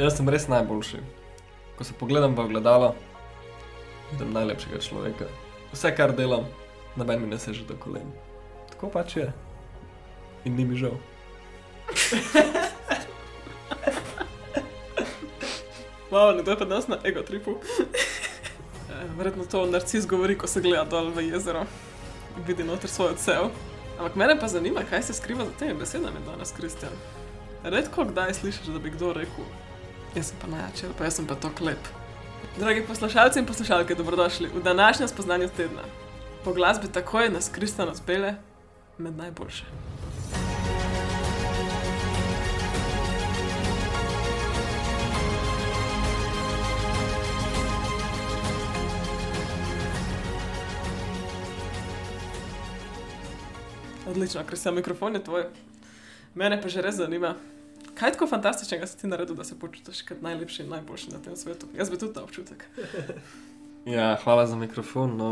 Jaz sem res najboljši. Ko se pogledam v ogledalo, vidim najlepšega človeka. Vse, kar delam, noben mi ne seže do kolen. Tako pač je. In ni mi žal. Wow, nekdo je pa danes na ego tripu. Eh, Verjetno to narcis govori, ko se gleda dol v jezero in vidi noter svoj odsev. Ampak mene pa zanima, kaj se skriva za temi besedami danes, Kristjan. Redko kdaj slišiš, da bi kdo rekel, jaz sem pa najjači, ali pa jaz sem pa to klep. Dragi poslušalci in poslušalke, dobrodošli v današnjem spoznanju tedna. Po glasbi takoj nas Kristjan odpele med najboljše. Odlično, ker se mikrofon je tvoj. Mene pa že res zanima, kaj tako fantastičnega si ti naredil, da se počutiš kot najlepši in najboljši na tem svetu. Jaz bi tudi ta občutek. Ja, hvala za mikrofon. No.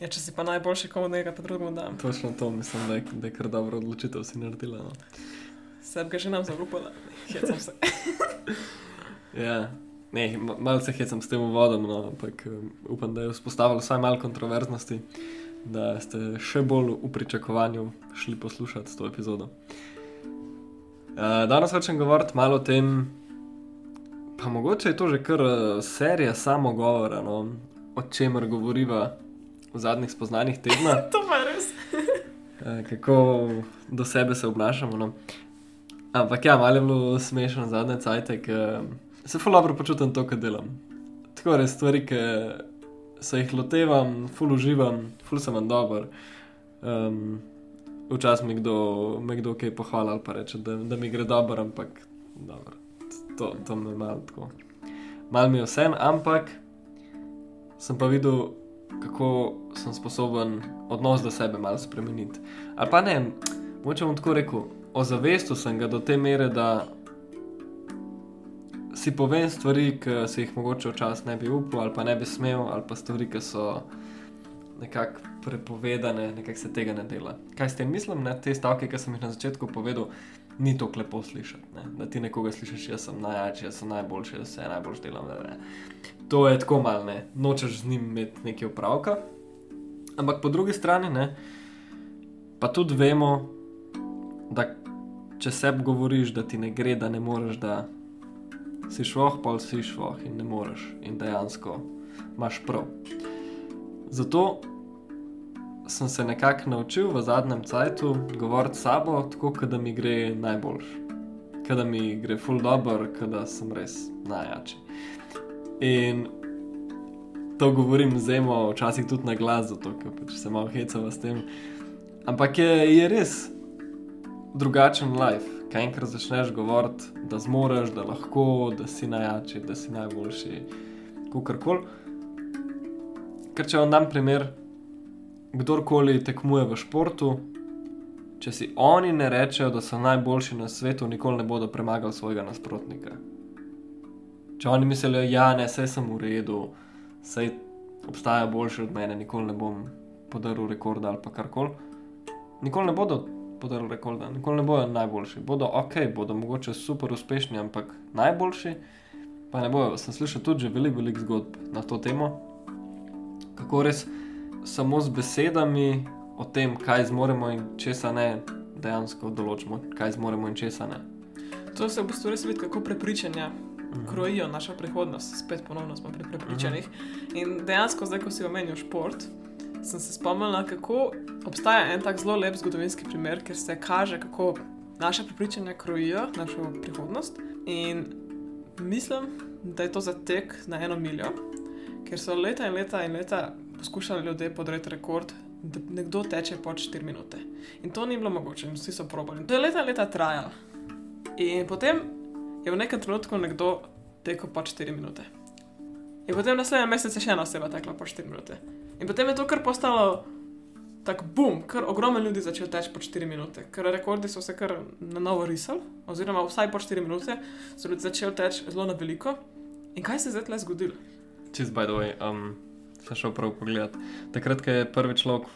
Ja, če si pa najboljši, komu nekaj pa drugemu dam. Točno to mislim, da je, da je kar dobro odločitev si naredila. No. Seb ga že nam zaupala, hecam se. Ja, ne, ma- malo se hecam s tem uvodom, no, ampak um, upam, da je vzpostavilo vsaj malo kontroverznosti, da ste še bolj v pričakovanju šli poslušati to epizodo. Uh, danes hočem govoriti malo o tem, pa mogoče je to že kar uh, serija samogovora, no, o čemer govoriva v zadnjih spoznanjih tedna. to pa res. Eh, kako do sebe se obnašamo. No. Ampak ja, malo je bilo smešno zadnje cajt, ker se ful dobro počutim to, kar delam. Tako res stvari, ki se jih lotevam, ful uživam, ful sem dober. Um, Včasih mi kdo, kdo kaj pohvali ali pa reče, da, da mi gre dobro, ampak dobro, to, to me malo tako. Mal mi je vse, ampak sem pa videl, kako sem sposoben odnos do sebe malo spremeniti. Ali pa ne, moče bom tako rekel, ozavestil sem ga do te mere, da si povem stvari, ki si jih mogoče včasih ne bi upal, ali pa ne bi smel, ali pa stvari, ki so nekako prepovedane, nekako se tega ne dela. Kaj s tem mislim, ne? te stavke, ki sem jih na začetku povedal, ni to lepo slišati. Ne? Da ti nekoga slišiš, jaz sem najjačji, jaz sem najboljši, da se najboljš delam. Da, ne. To je tako malo, ne, nočeš z njim imeti nekaj opravka. Ampak po drugi strani, ne, pa tudi vemo, da če sebi govoriš, da ti ne gre, da ne moreš, da si šloh, pol si šloh in ne moreš, in dejansko imaš prav. Zato sem se nekako naučil v zadnjem cajtu govoriti s sabo, tako da mi gre najboljš, da mi gre full dobro, da sem res najjačji. In to govorim zelo, včasih tudi na glas, zato ker pač se malo hecava s tem. Ampak je, je res drugačen life. Kaj enkrat začneš govoriti, da zmoriš, da lahko, da si najjačji, da si najboljši, kakorkoli. Ker če vam dam primer, kdorkoli tekmuje v športu, če si oni ne rečejo, da so najboljši na svetu, nikoli ne bodo premagali svojega nasprotnika. Če oni mislijo, ja, ne, sej sem v redu, sej obstaja boljši od mene, nikoli ne bom podaril rekorda ali pa karkoli. Nikoli ne bodo podarili rekorda, nikoli ne bodo najboljši. Bodo ok, bodo mogoče super uspešni, ampak najboljši pa ne bojo. Sem slišal tudi že veliko, veliko zgodb na to temo, kako res samo z besedami o tem, kaj zmoremo in česa ne, dejansko določimo, kaj zmoremo in česa ne. To se v bistvu res vidi, kako prepričanja krojijo našo prihodnost. Spet ponovno smo pri prepričanjih. In dejansko, zdaj, ko si omenil šport, sem se spomnila, kako obstaja en tak zelo lep zgodovinski primer, ker se kaže, kako naše prepričanja krojijo našo prihodnost. In mislim, da je to zatek na eno miljo, ker so leta in leta in leta poskušali ljudje podreti rekord, da nekdo teče pod 4 minute. In to ni bilo mogoče, in vsi so probali. To je leta in leta trajalo. In potem je v nekem trenutku nekdo tekel pod 4 minute. In potem naslednji mesec je še ena oseba tekla pod 4 minute. In potem je to kar postalo tako bum, kar ogromno ljudi začelo teči pod 4 minute, ker rekordi so se kar na novo risali, oziroma vsaj pod 4 minute so ljudje začeli teči zelo na veliko. In kaj se je zdaj tle zgodilo? Čez by the way, um, sem šel prav pogledat. Takrat, ko je prvi človek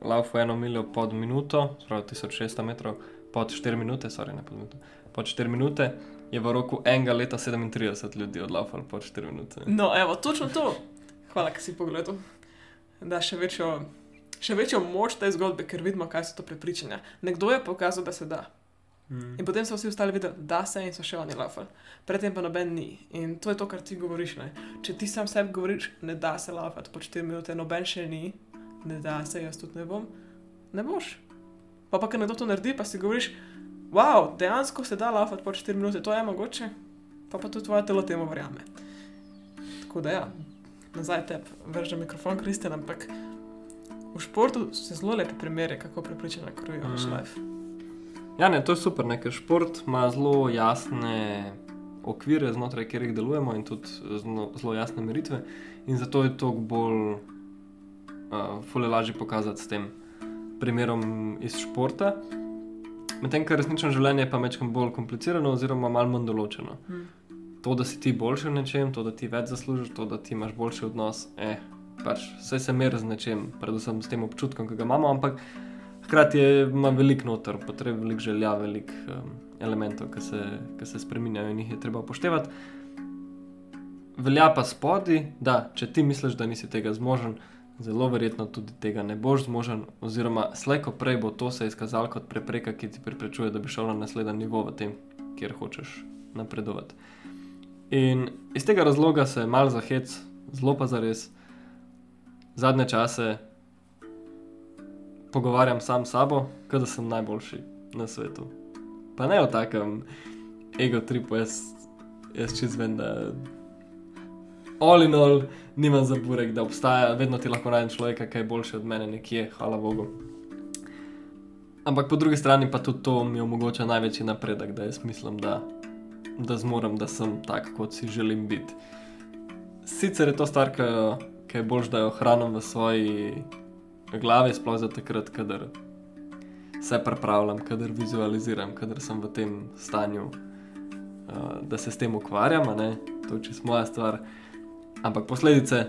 laufal eno miljo pod minuto, pravi 1600 metrov, pod 4 minute, sorry, ne pod minuto, pod 4 minute, je v roku enega leta 37 ljudi odlaufalo po 4 minute. No, evo, točno to. Hvala, ki si pogledal. Da še večjo, še večjo moč te zgodbe, ker vidimo, kaj so to prepričanja. Nekdo je pokazal, da se da. Mm. In potem so vsi ostali videli, da se in so še oni laufali. Predtem pa noben ni. In to je to, kar ti govoriš. Ne? Če ti sam sebi govoriš, ne da se laufati po 4 minute, noben še ni, ne da se, jaz tudi ne bom, ne boš. Pa pa, ker nekdo to naredi, pa si govoriš, wow, dejansko se da laufati po 4 minute, to je mogoče, pa pa tudi tvoje telo temu verjame. Tako da ja, nazaj te, vržem mikrofon, Kristjan, ampak v športu so zelo lepe primere, kako prepričana krojijo mm. Mm. life. Ja, ne, to je super, ne, ker šport ima zelo jasne okvire, znotraj katerih delujemo in tudi zelo, zelo jasne meritve. In zato je to bolj uh, fule lažje pokazati s tem primerom iz športa. Medtem, kar resnično življenje je pa večkrat bolj komplicirano, oziroma malo manj določeno. Mm. To, da si ti boljši v nečem, to, da ti več zaslužiš, to, da ti imaš boljši odnos, eh, pač vse se meri z nečem, predvsem s tem občutkom, ki ga imamo, ampak hkrati je, ima veliko noter, potreb, veliko želja, veliko um, elementov, ki se, ki se spremenjajo in jih je treba upoštevati. Velja pa spodi, da če ti misliš, da nisi tega zmožen, zelo verjetno tudi tega ne boš zmožen, oziroma slejko prej bo to se izkazalo kot prepreka, ki ti preprečuje, da bi šel na naslednji nivo v tem, kjer hočeš napredovati. In iz tega razloga se mal za hec, zelo pa za res, zadnje čase pogovarjam sam s sabo, kot da sem najboljši na svetu. Pa ne o takem ego tripu, jaz, jaz čez vem, da all in all nimam za burek, da obstaja, vedno ti lahko najdem človeka, ki je boljši od mene nekje, hvala Bogu. Ampak po drugi strani pa tudi to mi omogoča največji napredek, da jaz mislim, da, da zmorem, da sem tak, kot si želim biti. Sicer je to stvar, ki jo- boljš, da jo hranim v svoji glavi, sploh za takrat, kadar se pripravljam, kadar vizualiziram, kadar sem v tem stanju, uh, da se s tem ukvarjam, ne, to je čisto moja stvar. Ampak posledice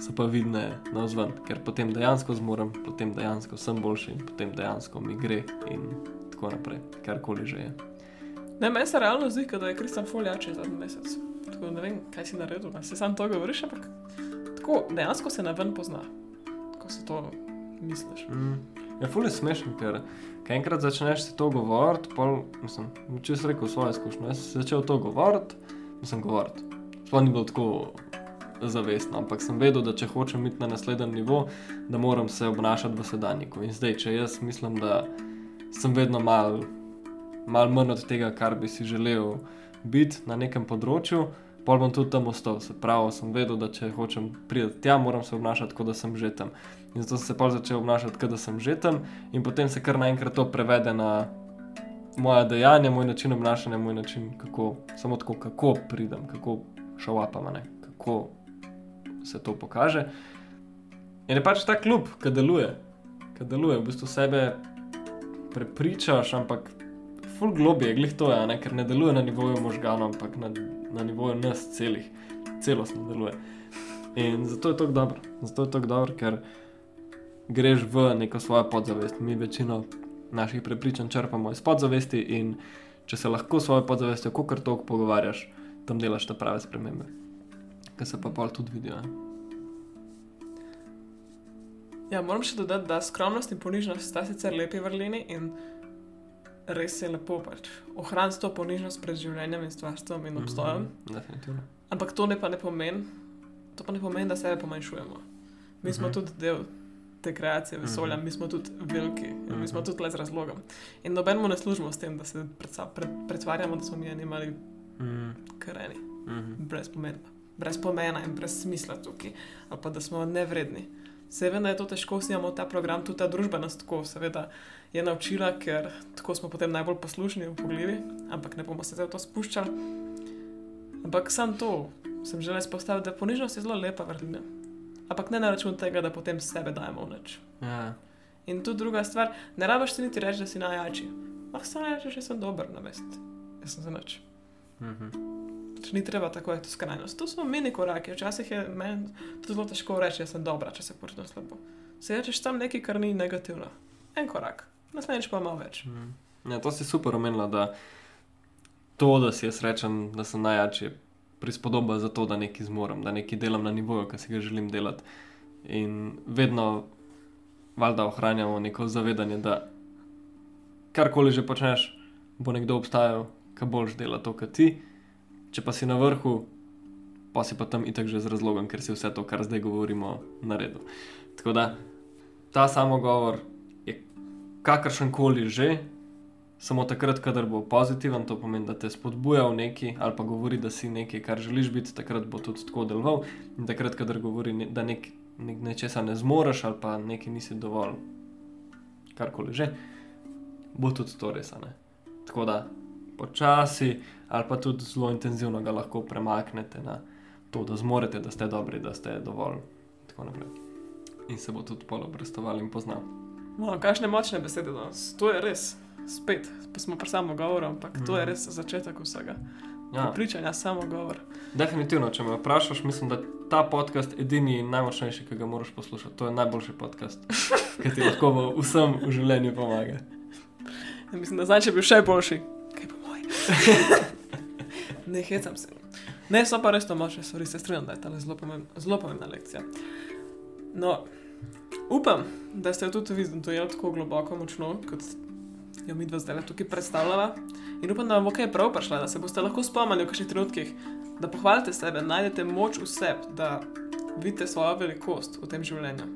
so pa vidne na vzven, ker potem dejansko zmorem, potem dejansko sem boljši in potem dejansko mi gre in tako naprej, karkoli že je. Ne, meni se realno zdi, da je Kristjan Foljače zadnji mesec. Tako ne vem, kaj si naredil, si sam to govoriš, ampak tako dejansko se na ven pozna, ko si to misliš. Mm. Je fully smešen, ker enkrat začneš to govoriti, pol, mislim, če si rekel svojo izkušnjo, jaz sem začel to govoriti, mislim, govoriti. Sploh ni bilo tako zavestno, ampak sem vedel, da če hočem iti na naslednji nivo, da moram se obnašati v sedanjiku. In zdaj, če jaz mislim, da sem vedno mal, mal manj od tega, kar bi si želel biti na nekem področju, pol bom tudi tam ostal. Se pravi, sem vedel, da če hočem priti tja, moram se obnašati, kot da sem že tam. In zato sem se pa začel obnašati, kot da sem že tam, in potem se kar naenkrat to prevede na moja dejanja, moj način obnašanja, moj način, kako, samo tako, kako pridem, kako ne, kako se to pokaže. In je pač ta klub, ki deluje, ki deluje, v bistvu sebe prepričaš, ampak full globije, glih to je, ne, ker ne deluje na nivoju možganov, ampak na, na nivoju nas celih, celostno deluje. In zato je to dobro, zato je to dobro, ker greš v neko svojo podzavest. Mi večino naših prepričanj črpamo iz podzavesti in če se lahko s svojo podzavestjo kakor toliko pogovarjaš, tam delaš te prave spremembe, ki se pa pol tudi vidijo. Ja, moram še dodati, da skromnost in ponižnost sta sicer lepi vrlini in res je lepo pač ohraniti to ponižnost pred življenjem in stvarstvom in obstojem. Mhm, definitivno. Ampak to ne pa ne pomeni, to pa ne pomeni, da sebe pomanjšujemo. Mi smo Mhm. tudi del te kreacije vesolja, Mhm. mi smo tudi veliki in mi smo Mhm. tudi le z razlogom. In nobenemu ne služimo s tem, da se predsa- pretvarjamo, da smo mi animali Mm, kareni, mhm, brez pomena, brez pomena in brez smisla tukaj, ali pa da smo nevredni. Seveda je to težko, vsi imamo ta program, tudi ta družba nas tako, seveda je naučila, ker tako smo potem najbolj poslušni in upogljivi, ampak ne bomo se zdaj v to spuščali. Ampak sam to sem želel izpostaviti, da ponižnost je zelo lepa vrlina. Ampak ne na račun tega, da potem sebe dajemo v nič. ja. In tu druga stvar, ne rabiš si niti reči, da si najjači. Lahko samo rečeš, da sem dober na mest. Jaz sem za nič. Mhm. Če ni treba tako je to skrajnost. To so mini koraki. Včasih je meni tudi zelo težko reči, da sem dobra, če se počutim slabo. Se rečeš tam nekaj, kar ni negativno. En korak, naslednjič pa malo več. Mhm. Ja, to si super omenila, da to, da si jaz rečem, da sem najjačji, prispodoba za to, da nekaj zmorem, da nekaj delam na nivoju, ki si ga želim delati. In vedno, valjda, ohranjamo neko zavedanje, da karkoli že počneš, bo nekdo obstajal, ki boš delal to, kar ti. Če pa si na vrhu, pa si pa tam itak že z razlogom, ker si vse to, kar zdaj govorimo, naredil. Tako da ta samogovor je kakršen koli že, samo takrat, kadar bo pozitiven, to pomeni, da te spodbuja v neki ali pa govori, da si nekaj, kar želiš biti, takrat bo tudi tako deloval. In takrat, kadar govori, ne- da nek, nek, nečesa ne zmoreš ali pa nekaj nisi dovolj, karkoli že, bo tudi to res. Tako da počasi ali pa tudi zelo intenzivno ga lahko premaknete na to, da zmorete, da ste dobri, da ste dovolj. in se bo tudi pol obrestovali in poznal. No, kakšne močne besede danes. To je res. Spet, pa smo pri samo govoru, ampak to je Mhm. res začetek vsega. Ja. Pričanja, samo govor. Definitivno, če me vprašaš, mislim, da je ta podcast edini in najmočnejši, ki ga moraš poslušati. To je najboljši podcast, ki ti lahko v vsem v življenju pomaga. Ja, mislim, da zdaj če bi bil še boljši. Kaj pa moj? ne hecam se. Ne, so pa res to močne stvari, se strinjam, da je ta zelo, pomembna, zelo pomembna lekcija. No, upam, da ste jo tudi vi dojeli tako globoko, močno, kot jo mi dva zdaj tukaj predstavljava. In upam, da vam bo kaj prav prišla, da se boste lahko spomnili v kakšnih trenutkih, da pohvalite sebe, najdete moč v sebi, da vidite svojo velikost v tem življenju.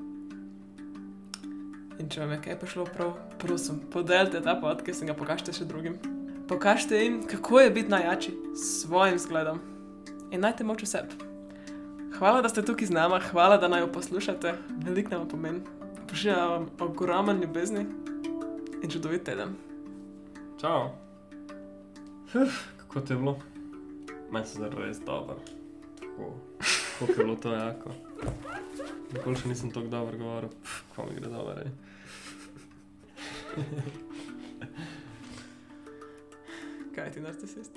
In če vam je kaj prišlo prav, prosim, podelite ta podcast in ga pokažite še drugim. Pokažite jim, kako je biti najjači s svojim zgledom in najte moč v sebi. Hvala, da ste tukaj z nami, hvala, da naj jo poslušate, veliko nam pomeni. Pošiljam vam ogromen ljubezni in čudovit teden. Čau. Uf, kako ti je bilo? Meni se zdaj res dobro. Tako, kako je bilo to jako. Nikoli še nisem tako dobro govoril, kako mi gre dobro. Kaj ti narcisist?